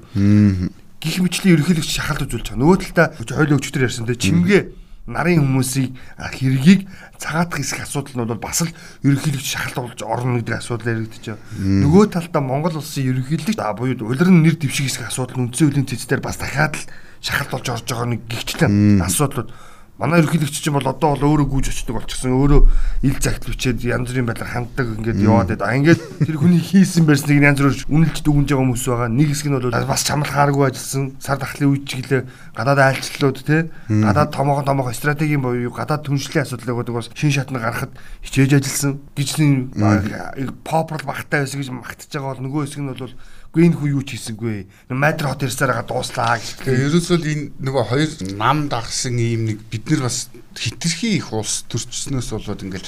Гих мэтлийн ерөнхийлөгч шахалт үзүүлж байгаа. Нөгөө талдаа хуулийн өчигдөр ярьсан те чимгээ нарын хүмүүсийг хэргийг цагаатах хэсэг асуудал нь бол бас л ерөнхийлөгч шахалт болж орно гэдэг асуудал яригдчих жаа. Нөгөө талдаа Монгол улсын ерөнхийлөгч буюу улирын нэр дэвших хэсэг асуудал нь үндсэн хуулийн цэцээр бас дахиад л шахалт болж орж байгаа нэг гихчлэн асуудлууд манай ерөнхийлөгч чинь бол одоо бол өөрөө гүйж очдог болчихсон. Өөрөө ил цагт бичээд янз бүрийн байдлаар ханддаг ингээд яваад байдаг. А ингээд тэр хүний хийсэн барьсныг янз бүрээр үнэлж дүгнж байгаа хүмүүс байгаа. Нэг хэсэг нь бол бас чамлахааргүй ажилласан. Сар дахлын үе чиглэлээ гадаад айлчлалууд те гадаад томоохон томоохон стратегийн боيو гадаад түншлэлийн асуудлыг одоо бас шин шатны гаргахад хичээж ажилласан. Гижлийн попрол багтай байсан гэж магтаж байгаа бол нөгөө хэсэг нь бол Үгүй энэ хүн юу ч хийсэнгүй. Майдр хот ирсээрээ дууслаа гэж. Тэгээ ерөөсөө энэ нөгөө хоёр нам дагсан ийм нэг бид нар бас хитрхи их ус төрчснөөс болоод ингээл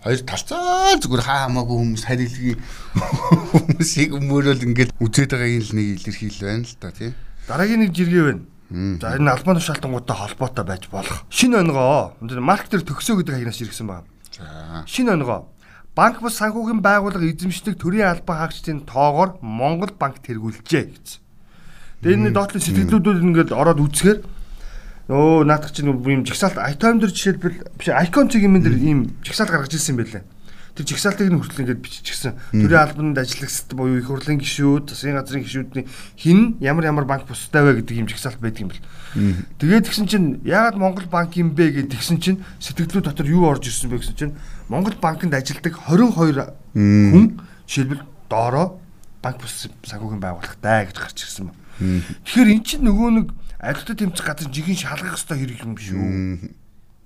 хоёр талцаа зүгээр хаа хамаагүй хүмүүс харилгын хүмүүсийг өмөрөөл ингээл үзээд байгаа юм л нэг илэрхийл байна л та тий. Дараагийн нэг жиргээ байна. За энэ албан тушаалтангуудтай холбоотой байж болох. Шинэ онгоо маркетер төгсөө гэдэг хаягнаас иргсэн байна. За. Шинэ онгоо банк бус санхүүгийн байгууллага эзэмшдэг төрийн албан хаагчдын тоогоор Монгол банк тэргүүлжээ гэсэн. Тэгээ энэ доотлын сэтгэлдүүдүүд ингээд ороод үзэхээр өө наадах чинь юм жигсаалт айтом дэр жишээлбэл биш айкон цэгийн мен дэр ийм жигсаалт гаргаж ирсэн юм байлаа. Тэр жигсаалтыг нь хүртэл ингээд биччихсэн. Төрийн албанд ажиллагчд буюу их хурлын гишүүд, засгийн газрын гишүүдийн хин ямар ямар банк бустай вэ гэдэг юм жигсаалт байдаг юм бэл. Тэгээд тэгсэн чинь яагаад Монгол банк юм бэ гэж тэгсэн чинь сэтгэлдүүд дотор юу орж ирсэн бэ гэсэн чинь Монгол банкнд ажилладаг 22 хүн жишээлбэл доороо банк бус санхүүгийн байгууллагатай гэж гарч ирсэн ба. Тэгэхээр эн чинь нөгөө нэг ажилтны тэмцэх газар жихэн шалгах хэрэгтэй хэрэг юм шүү.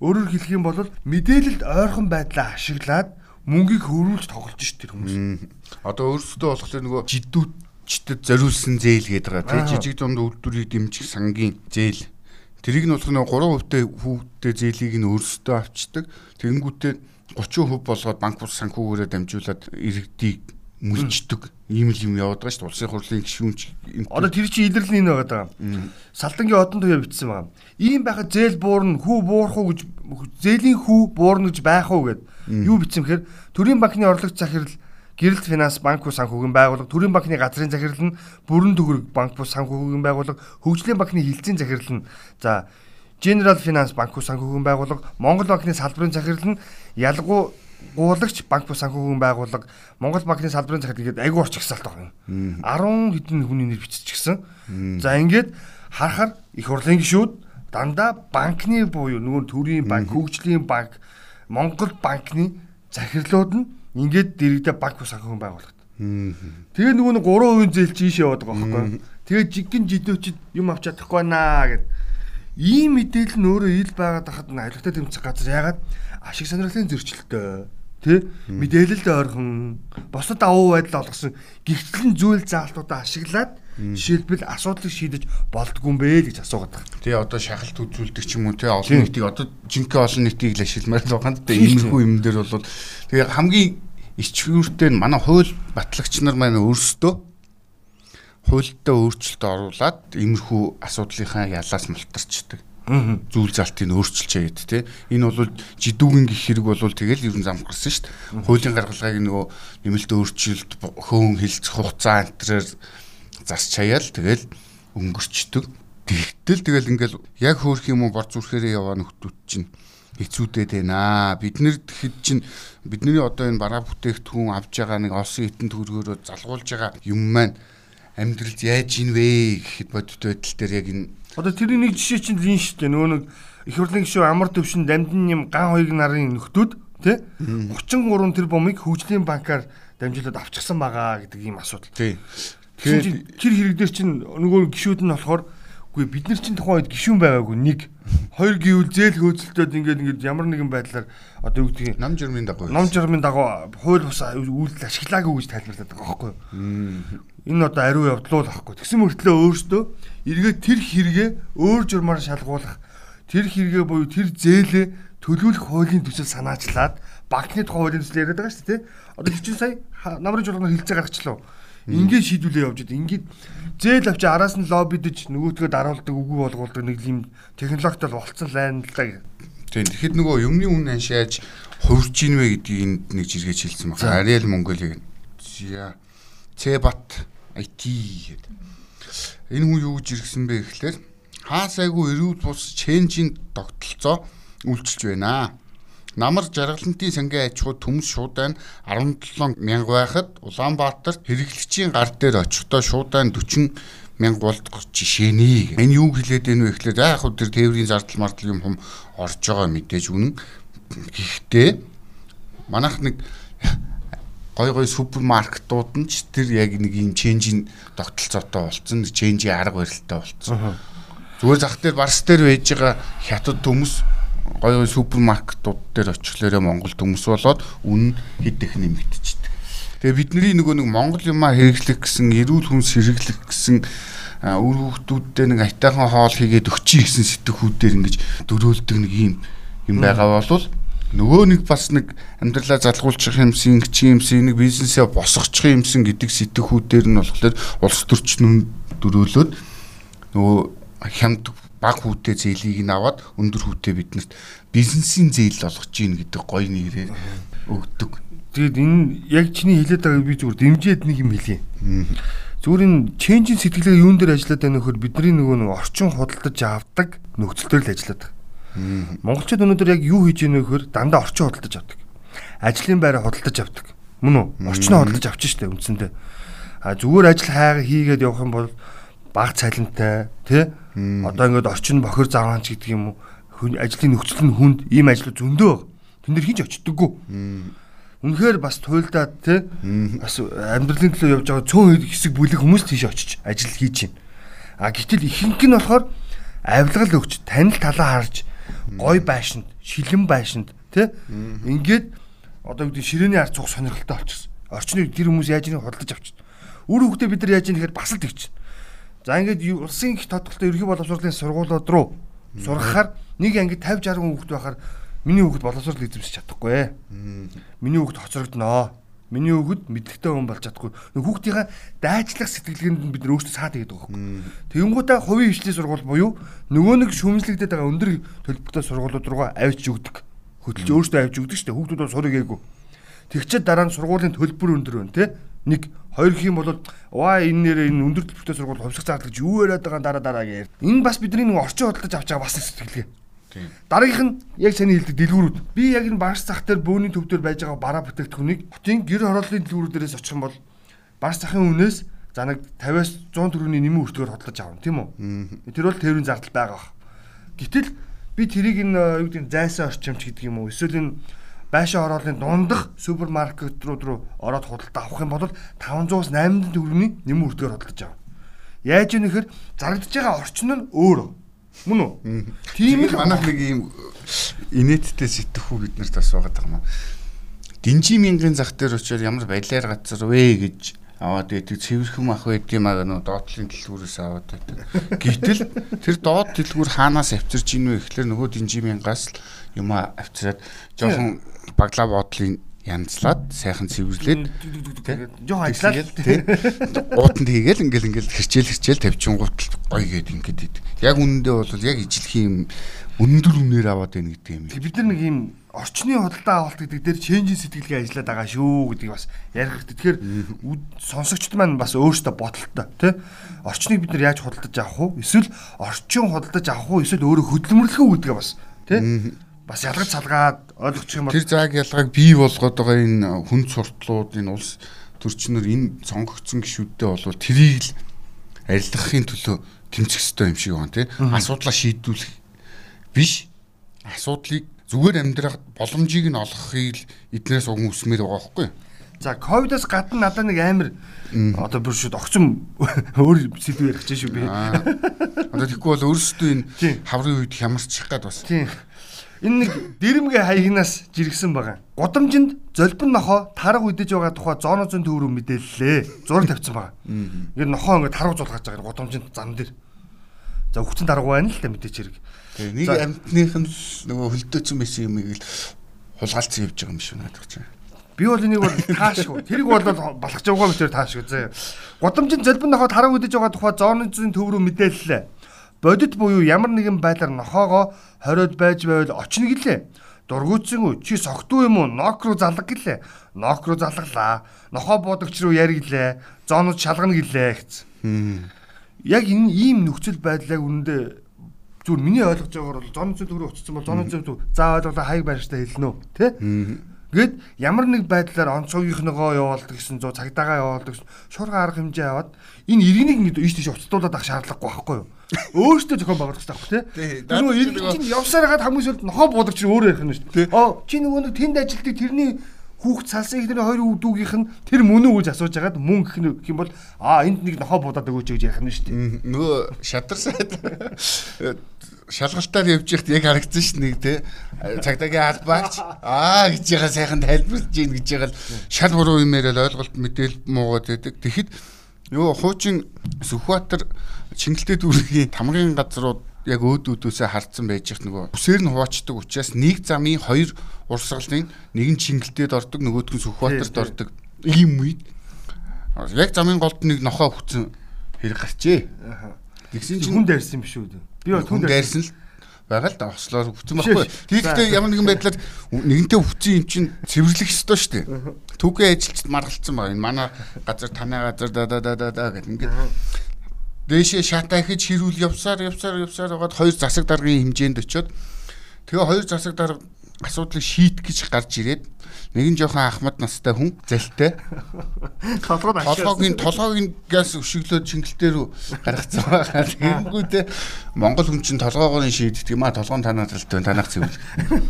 Өөрөөр хэлэх юм бол мэдээлэлд ойрхон байдлаа ашиглаад мөнгийг хөрвүүлж тоглож ш тэр хүмүүс. Одоо өөрсдөө болохоор нөгөө жидүүчдэд зориулсан зээл гэдэг байгаа тий жижиг дунд үйлдвэрийг дэмжих сангийн зээл. Тэрийг нь болох нөгөө 3% хүүхдээ зээлийг нь өөрсдөө авчдаг. Тэгэнгүүтээ 30% болгоод банк бус санхүүгээрээ дамжуулаад иргэдийг мүлждэг ийм л юм яваад байгаа шүү дээ. Улсын хурлын гишүүнч одоо тэр чинь илэрлэл энэ байгаа даа. Салдангийн одон туяа бичсэн байгаа. Ийм байхад зээл буурна, хүү буурах уу гэж зээлийн хүү буурна гэж байх уу гэд юу бичсэн гэхээр төрийн банкны орлогч захирал Гэрэлт финанс банк бус санхүүгийн байгууллага, төрийн банкны газрын захирал нь бүрэн төгрөг банк бус санхүүгийн байгууллага, хөгжлийн банкны хилцээний захирал нь за General Finance банк бус санхүүгийн байгууллага, Монгол банкны салбарын захирал нь ялгуу гуулагч банк бус санхүүгийн байгууллага Монгол банкны салбарын захирал гэдэг айгүй орч ихсалт байгаа юм. 10 хэдэн хүний нэр биччихсэн. За ингээд харахаар их хурлын гишүүд дандаа банкны буюу нөгөө төрийн банк, хөгжлийн банк, Монгол банкны захирлууд нь ингээд дэрэгдээ банк бус санхүүгийн байгууллагт. Тэгээ нөгөө нэг 3% зээл чи ийшээ яваад байгаа байхгүй. Тэгээ жиггэн жидөөчд юм авч чадахгүй наа гэд. Ийм мэдээлэл нь өөрөө ил байгаад хахад айлгтай тэмцэх газар ягаад ашиг сонирхлын зөрчилтэй тий мэдээлэлд ойрхон босод авуу байдал олгосон гихтлэн зүйл заалтуудаа ашиглаад жишээлбэл асуудлыг шийдэж болдгүй юм бэ гэж асуугаад байна. Тий одоо шахалт үзүүлдэг ч юм уу тий олон нийтийг одоо жинхэнэ олон нийтийг л ашигламаар байгаа юм да иймэрхүү юм дээр бол тэгээ хамгийн ичгүүртэй нь манай хууль батлагч нар маань өөрсдөө хуультай өөрчлөлт оруулад иймэрхүү асуудлынхаа ялаас мултарчдаг зүйл залтыг өөрчилж яад те энэ бол жидүүгийн гих хэрэг бол тэгэл ер нь замхарсан шүү дээ хуулийн гаргалгааг нөгөө нэмэлт өөрчлөлт хөөн хилцэх хугацаа антраар зас чаяал тэгэл өнгөрчдөг. Тэгтэл тэгэл ингээл яг хөөх юм уу бор зүрхээрээ яваа нөхдүүд чинь хэцүүдэд байна. Бид нэр тэгэхэд чинь бидний одоо энэ бараа бүтээгдэхүүн авж байгаа нэг олсон хитэн төгрөгөөрөө залгуулж байгаа юм маань амьдралд яаж ийн вэ гэхэд бодит байдал дээр яг энэ Одоо тэрний нэг жишээ чинь лин шүү дээ. Нөгөө нэг их хурлын гишүүн амар төвшин дамдын юм ган хоёрын нарын нөхдүүд тий 33 тэр бомыг хөгжлийн банкаар дамжуулаад авчихсан байгаа гэдэг ийм асуудал. Тий. Тэгэхээр тэр хэрэг дээр чинь нөгөө гişүүд нь болохоор үгүй бид нар чинь тухайн үед гişүүн байгаагүй нэг хоёр гівэл зээл хөөцөлтөд ингээд ингээд ямар нэгэн байдлаар одоо юу гэдгийг нам жирмийн дагуу нам жирмийн дагуу хууль бус үйлдэл ашиглаагүй гэж тайлбарлаад байгаа байхгүй юу. Энэ одоо ариу явдлуу л байхгүй. Тэгсэн мөртлөө өөртөө эргээд тэр хэрэгээ өөр журмаар шалгуулах тэр хэрэгээ буюу тэр зээлээ төлөвлөх хуулийн төсөл санаачлаад банкны тухай хуулийн төсөл яриад байгаа шүү дээ. Одоо 40 сая намрын журмаар хилцээ гаргачлаа Ингээд шийдвүлээ явж байгаа. Ингээд зээл авчи араас нь лоббидж нөгөөдгөө даруулдаг үгүй болгуулдаг нэг юм технологитой болцсон лайн л да. Тийм. Тэгэхэд нөгөө юмны үн аншааж хувирч ийн вэ гэдгийг энд нэг жиргэж хэлсэн байна. Ариэл Монголыг. За. Цэбат IT гэдэг. Энэ хүн юу гэж иргсэн бэ гэхлээр хаасайгүй эрүүл бус ченжийн тогтолцоо үйлчилж байна Намар жаргалантын сангийн аж ахуй төмс шуудайн 17 мянга байхад Улаанбаатарт хэрэглэгчийн гар дээр очихдоо шуудайн 40 мянга болдгох жишээний. Энэ юу хэлээд байна вэ гэхлээр яг хөө тэр тээврийн зардал мартал юм хум орж байгаа мэдээж үнэн. Гэхдээ манайх нэг гой гой супермаркетууд нь ч тэр яг нэг юм ченжийн тогтолцоотой болцсон, ченжийн арга барилтай болцсон. Зүгээр зах дээр барс дээр байж байгаа хятад төмс гой гой супермаркетууд дээр очихлоороо Монгол төмс болоод үн хэд их нэмэгдчихдэг. Тэгээ бидний нөгөө нэг Монгол юмаа хэрэглэх гэсэн эрүүл хүнс хэрэглэх гэсэн үр хүүхдүүдтэй нэг айтайхан хоол хийгээд өчий гэсэн сэтгхүүдээр ингэж дөрөөлдөг нэг юм юм байгаа болвол нөгөө нэг бас нэг амьдралаа залгуулчих юмсын чи юмсын нэг бизнесээ босгочих юмсын гэдэг сэтгхүүдээр нь болохоор улс төрчин дөрөөлөөд нөгөө хямд баг хүүтэй зээлийг нь аваад өндөр хүүтэй биднэрт бизнесийн зээл олгож гин гэдэг гоё нэрээр өгдөг. Тэгэд энэ яг чиний хэлээд байгааг би зүгээр дэмжиэд нэг юм хэлье. Зүгээр энэ ченжин сэтгэлгээ юун дээр ажиллаад байна нөхөр бидний нөгөө нэг орчин худалдаж авдаг нөхцөл төр л ажиллаад байгаа. Монголчууд өнөөдөр яг юу хийж ийнэ нөхөр дандаа орчин худалдаж авдаг. Ажлын байраа худалдаж авдаг. Мөн үү? Орчноо худалдаж авчих штэ үндсэндээ. А зүгээр ажил хайгаа хийгээд явах юм бол баг цалинтай тий одоо ингээд орчин бохир заваач гэдэг юм уу ажлын нөхцөл нь хүнд ийм ажлууд зөндөө тэн дээр хийж очдоггүй Үнэхээр бас туйлдаад тий бас амьдралын төлөө явж байгаа цөөн хэсэг бүлэг хүмүүс тийш очиж ажил хийж байна. А гэтэл ихэнх нь болохоор авилгал өгч танил талаа харж гой байшинд шилэн байшинд тий ингээд одоо үүдийн ширээний ард цуг сонирхолтой болчихсон. Орчныг тэр хүмүүс яаж нэг худалдаж авчихсан. Үр хөвгтөө бид нар яаж ийм тэгэхээр бас л тэгч. За ингээд улсын их тодголтой ерхий боловсролын сургуулиуд руу сургахаар нэг ангид 50 60 хүн хөвгт байхаар миний хөвгт боловсрол эзэмсэж чадахгүй. Миний хөвгт хоцрогдноо. Миний хөвгт мэдлэгтэй хүн болж чадахгүй. Хүүхдийнхээ дайчлах сэтгэлгээнд нь бид нар өөрсдөө саад игээд байгаа юм. Тэгэнгүүтээ хувийн хөгжлийн сургууль буюу нөгөө нэг шүүмжлэгдээд байгаа өндөр төлбөртэй сургуулиуд руугаа авч өгдөг. Хөдөлж өөрсдөө авч өгдөг шүү дээ. Хүүхдүүд сурыг ээгүй. Тэгчээд дараа нь сургуулийн төлбөр өндөр байна те. Нэг хоёр гэх юм бол ваа энэ нэр энэ өндөр төлбөртэй сургууль хувьсах зардал гэж юу яриад байгаа дараа дараа гээ. Энэ бас бидний нэг орчин хөдөлж авч байгаа бас сэтгэлгээ. Дараагийнх нь яг саний хэлдэг дэлгүүрүүд. Би яг энэ бааш зах дээр бөөний төв дээр байж байгаа бараа бүтээгдэхүүнийг хотын гэр хорооллын дэлгүүрүүдээс очих юм бол бааш захын үнээс за нэг 50-аас 100 төгрөгийн нэмийн өртгөөр хотлож авна тийм үү? Тэр бол тээврийн зардал байгаа. Гэтэл би тэрийг энэ юу гэдэг зайсан орчимч гэдэг юм уу? Эсвэл энэ байшин хорооллын дундах супермаркетрууд руу ороод худалдаа авах юм бол 500-аас 800 төгрөгийн нэмийн өртгөөр хотлож авна. Яаж юм нэхэр зарагдж байгаа орчин нь өөр Мөн үү? Тийм л манайх нэг ийм инээдтэй сэтгхүү бид нарт бас байгаа юм аа. Динжи мянган зах дээр очиод ямар балиар газар вэ гэж аваад байдаг цэвэрхэн ах байд юм аа нөө доотлын дэлгүүрээс аваад байдаг. Гэтэл тэр доод дэлгүүр хаанаас авчирч ийн вэ гэхлээр нөгөө динжи мянгаас юм авчираад жоохон баглаа бодлын янзлаад сайхан цэвэрлээд жоохон ажиллаад тий уутанд хийгээл ингээл ингээл хэрчээл хэрчээл тавьчихгууд гоё гээд ингээд идэг. Яг үнэндээ бол яг ижлэхийн юм өндөр үнээр аваад байна гэдэг юм. Бид нар нэг юм орчны худалдаа авалт гэдэг дээр ченжин сэтгэлгээ ажиллаад байгаа шүү гэдгийг бас ярих хэрэгтэй. Тэгэхээр сонсогчд маань бас өөрсдөө бодолтой тий орчныг бид нар яаж худалдаж авах вэ? Эсвэл орчин худалдаж авах уу? Эсвэл өөрөө хөдөлмөрлөх үү гэдгээ бас тий бас ялгаж салгаад ойлгочих юм бол тэр зааг ялгааг бий болгоод байгаа энэ хүн суртлууд энэ улс төрчнөр энэ сонгогдсон гişүүдтэй болвол трийг л арилгахын төлөө тэмцэх хэрэгтэй юм шиг байна тий асуудлаа шийдвүрэх биш асуудлыг зүгээр амьдрах боломжийг нь олгохыг л эднээс уг үсмээр байгаа байхгүй. За ковидоос гадна надад нэг амар одоо бүр шүүд огцом өөр сэдв ярих гэж шүү би. Одоо тэгэхгүй бол өөрсдөө энэ хаврын үед хямарчих гад бас. Тийм. Энэ нэг дэрэмгээ хаягнаас жиргсэн байгаа. Гудамжинд золбин нохоо тарга үдэж байгаа тухай зооноцын төв рүү мэдээллээ. Зураг тавьсан байгаа. Ингээд нохоо ингээд тарга зулгаж байгаа гудамжинд зам дээр. За хүчин дарга байна л та мэдээч хэрэг. Нэг амтных нь нөгөө хөлдөөцөн байсан юмыг л хулгайлцсан явж байгаа юм шиг надад байна. Би бол энийг бол таашгүй. Тэрийг бол балахж байгаа мэтэр таашгүй заа. Гудамжинд золбин нохоо тарга үдэж байгаа тухай зооноцын төв рүү мэдээллээ бодит буюу ямар нэгэн байдлаар нохоогоо хориод байж байвал очно гэлээ. Дургуутсан үү? Чи согтуу юм уу? Нок руу залга гэлээ. Нок руу залглаа. Нохоо бодогч руу яриглээ. Зоонууд шалгана гэлээ гэсэн. Яг энэ ийм нөхцөл байдлаа үнэндээ зүгээр миний ойлгож байгаагаар бол зоны зүйн төгрөг утсан бол зоны зүйн төв заа ойлголоо хаяг байрштай хэлнэ үү тий Гэт ямар нэг байдлаар онцгойгийнхногоо явуулдаг гэсэн 100 цагдаагаа явуулдаг шуурга арга хэмжээ аваад энэ иргэнийг ингэ ийш тийш уцтуулаад авах шаардлагагүй байхгүй юу? Өөртөө зохион байгуулах хэрэгтэй байхгүй тий? Нөгөө иргэн чинь явсаар хагаад хамгийн сүүлд нохоо буудаг чинь өөрөө ярих нь шүү дээ. Оо чи нөгөө нэг тэнд ажилтдаг тэрний хүүхд салсан ихний хоёр үүдүүгийнх нь тэр мөн үү гэж асууж агаад мөн гэх нь юм бол аа энд нэг нохоо будаад өгөөч гэж ярих нь шүү дээ. Нөгөө шадар сайд шалгалтаар явж ихт яг харагдсан ш нэг те цагдаагийн албаач аа гэж яга сайхан тайлбарлаж гин гэж яга шал буруу юм яриад ойлголт мэдээл муугаад байдаг. Тэгэхэд юу хуучин Сүхбаатар Чингэлтэй дүүргийн тамгын газрууд яг өөдүүдөөсөө хардсан байж их нөгөө үсээр нь хуваачдаг учраас нэг замын хоёр урсгалын нэг нь Чингэлтэд ордог нөгөөдг нь Сүхбаатарт ордог ийм үед яг замын голд нэг нохоо хүцэн хэрэг гарчээ. Тэгсэн чинь хүн дайрсан биш үү? Би бол хүн дайрсан л байгаа л да ослоор хүцэн байхгүй. Тэгэхдээ ямар нэгэн байдлаар нэгэнтээ хүцэн юм чинь цэвэрлэх ёстой шүү дээ. Түүхээ ажилчид маргалцсан байна. Манай газар танай газар да да да да гэх ингээд дээшээ шатаа ихэж хэрүүл явсаар явсаар явсаар байгаад хоёр засаг даргын хэмжээнд очиод тэгээ хоёр засаг дарга асуудлыг шийдэх гэж гарч ирээд нэгэн жоохон ахмад настай хүн залтай. Толгойн толгойн газ өшөглөөд чингэлтэй рүү гаргацсан байгаа. Тэгэнгүүтээ Монгол хүн чинь толгоогоо шийддэг юм а толгойн танаа талтай танах зөвл.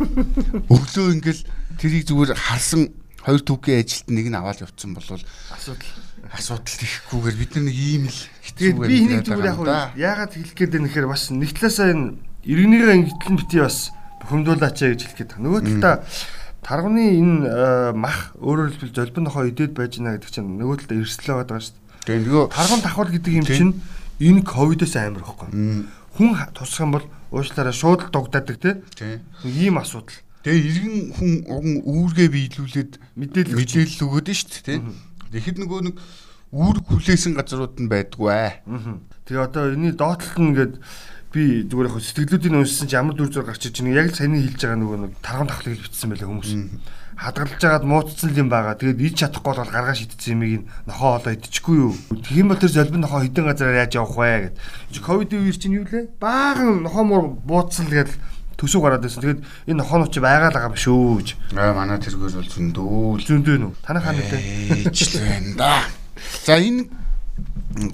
Өглөө ингээл тэрийг зүгээр харсан хоёр түүхийн ажилт нэг нь аваад явцсан бол асуудал. асуудал ихгүйгээр бид нар нэг ийм л тэгээд би энийг зүгээр яг яагаад хэлэх гээд байна гэхээр бас нэг талаасаа энэ иргэнийгээ ингэтэл бити бас бухимдуулаач гэж хэлэх гээд. Нөгөө талаа Тарганы энэ э, мах өөрөөр хэлбэл золбин нохоо идээд байж гинэ гэдэг чинь нөгөө талд эрсдэл байгаа шүү дээ. Тэгээ нөгөө Тарган давхал гэдэг юм чинь энэ ковидоос амар ихгүй. Хүн тусах юм бол уушлаараа шууд дугдаадаг те. тий. Ийм асуудал. Тэгээ иргэн хүн уг үүргээ биелүүлээд Мэдээлэл мэдээлэл өгöd нь шүү дээ тий. Тэгэхэд нөгөө нэг үүрэг хүлээсэн газрууд нь байдгүй. Тэгээ одоо энэний доотлолт нь ингээд би зүгээр яг сэтгэлдүүдийн уншсан чи ямар дүр зур гарч иж байгаа яг л саяны хэлж байгаа нөгөө нэг тарган давхлыг бичсэн байлаа хүмүүс. Хадгалж жагаад муудсан юм байгаа. Тэгээд ид чадахгүй бол гаргаа шидсэн юмыг нохоо олоо идчихгүй юу. Тийм бол тэр золбин нохоо хідэн газараар яаж явах вэ гэд. Чи ковидын үеэр чинь юу лээ? Баахан нохоо муур буудсан л гээд төсөв гараад байсан. Тэгээд энэ нохоонууд чи байгаа л байгаа юм шүү гэж. Аа манай тэргээр бол зөндөө л Зөндөө нүү. Танах хаа нэлээ. ээжлэн да. За энэ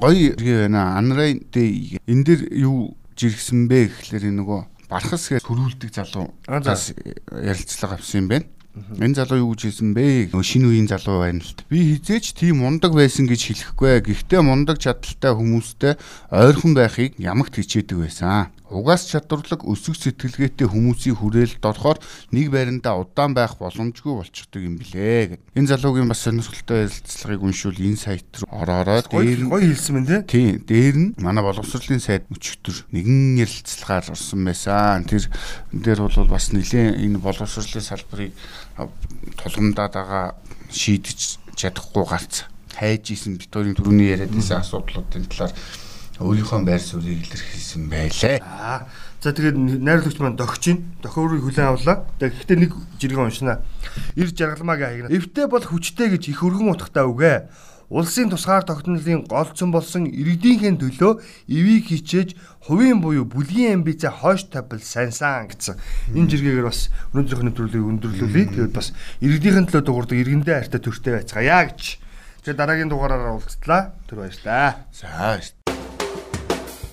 гоё иргэ байна. Анрай дэ энэ дэр юу жиргсэн бэ гэхлээр энэ нөгөө бархас гэж төрүүлдэг залуу бас ярилцлага авсан юм байна. Энэ залуу юу гэж хэлсэн бэ? Шинэ үеийн залуу байна л. Би хизээч тийм мундаг байсан гэж хэлэхгүй. Гэхдээ мундаг чадaltaй хүмүүстэй ойрхон байхыг ямагт хичээдэг байсан. Угаас чадварлаг өсөг сэтгэлгээтэй хүмүүсийн хүрээлэлд орохоор нэг байрандаа удаан байх боломжгүй болчихдог юм билээ гэд. Энэ залуугийн бас сонирхолтой ярилцлагыг уншвал энэ сайт руу ороороо дээр нь Гоё хэлсэн мэн те. Тийм, дээр нь манай боловсролын сайд өчигдөр нэгэн ярилцлагаар орсон байсан. Тэр дээр бол бас нэлээд энэ боловсролын салбарыг тулгамдаад байгаа шийдэж чадахгүй гарц. Хайж исэн Викторийн түрүүний яриад байсан асуудлуудын талаар өөрийнхөө байр суурийг илэрхийлсэн байлээ. Аа. За тэгээд найруулагч маань догч ин. Дохиорыг хүлээн авлаа. Тэгэхдээ нэг жиргэн уншина. Ир жаргалмаагийн хаягна. Эвтэй бол хүчтэй гэж их өргөн утгатай үгэ. Улсын тусгаар тогтнолын голцсон болсон иргэдийнхээ төлөө эвийг хичээж хувийн буюу бүлгийн амбицаа хойш тавил саньсан гэсэн. Энэ жиргээр бас өнөөдрийнхөө нэвтрүүлгийг өндөрлүүлье. Тэгээд бас иргэдийнхэн төлөө дуурдаг иргэндээ хайртай төртэй байцгаая гэж. Тэгээд дараагийн дугаараараа уулзтлаа. Тэр баярлаа. За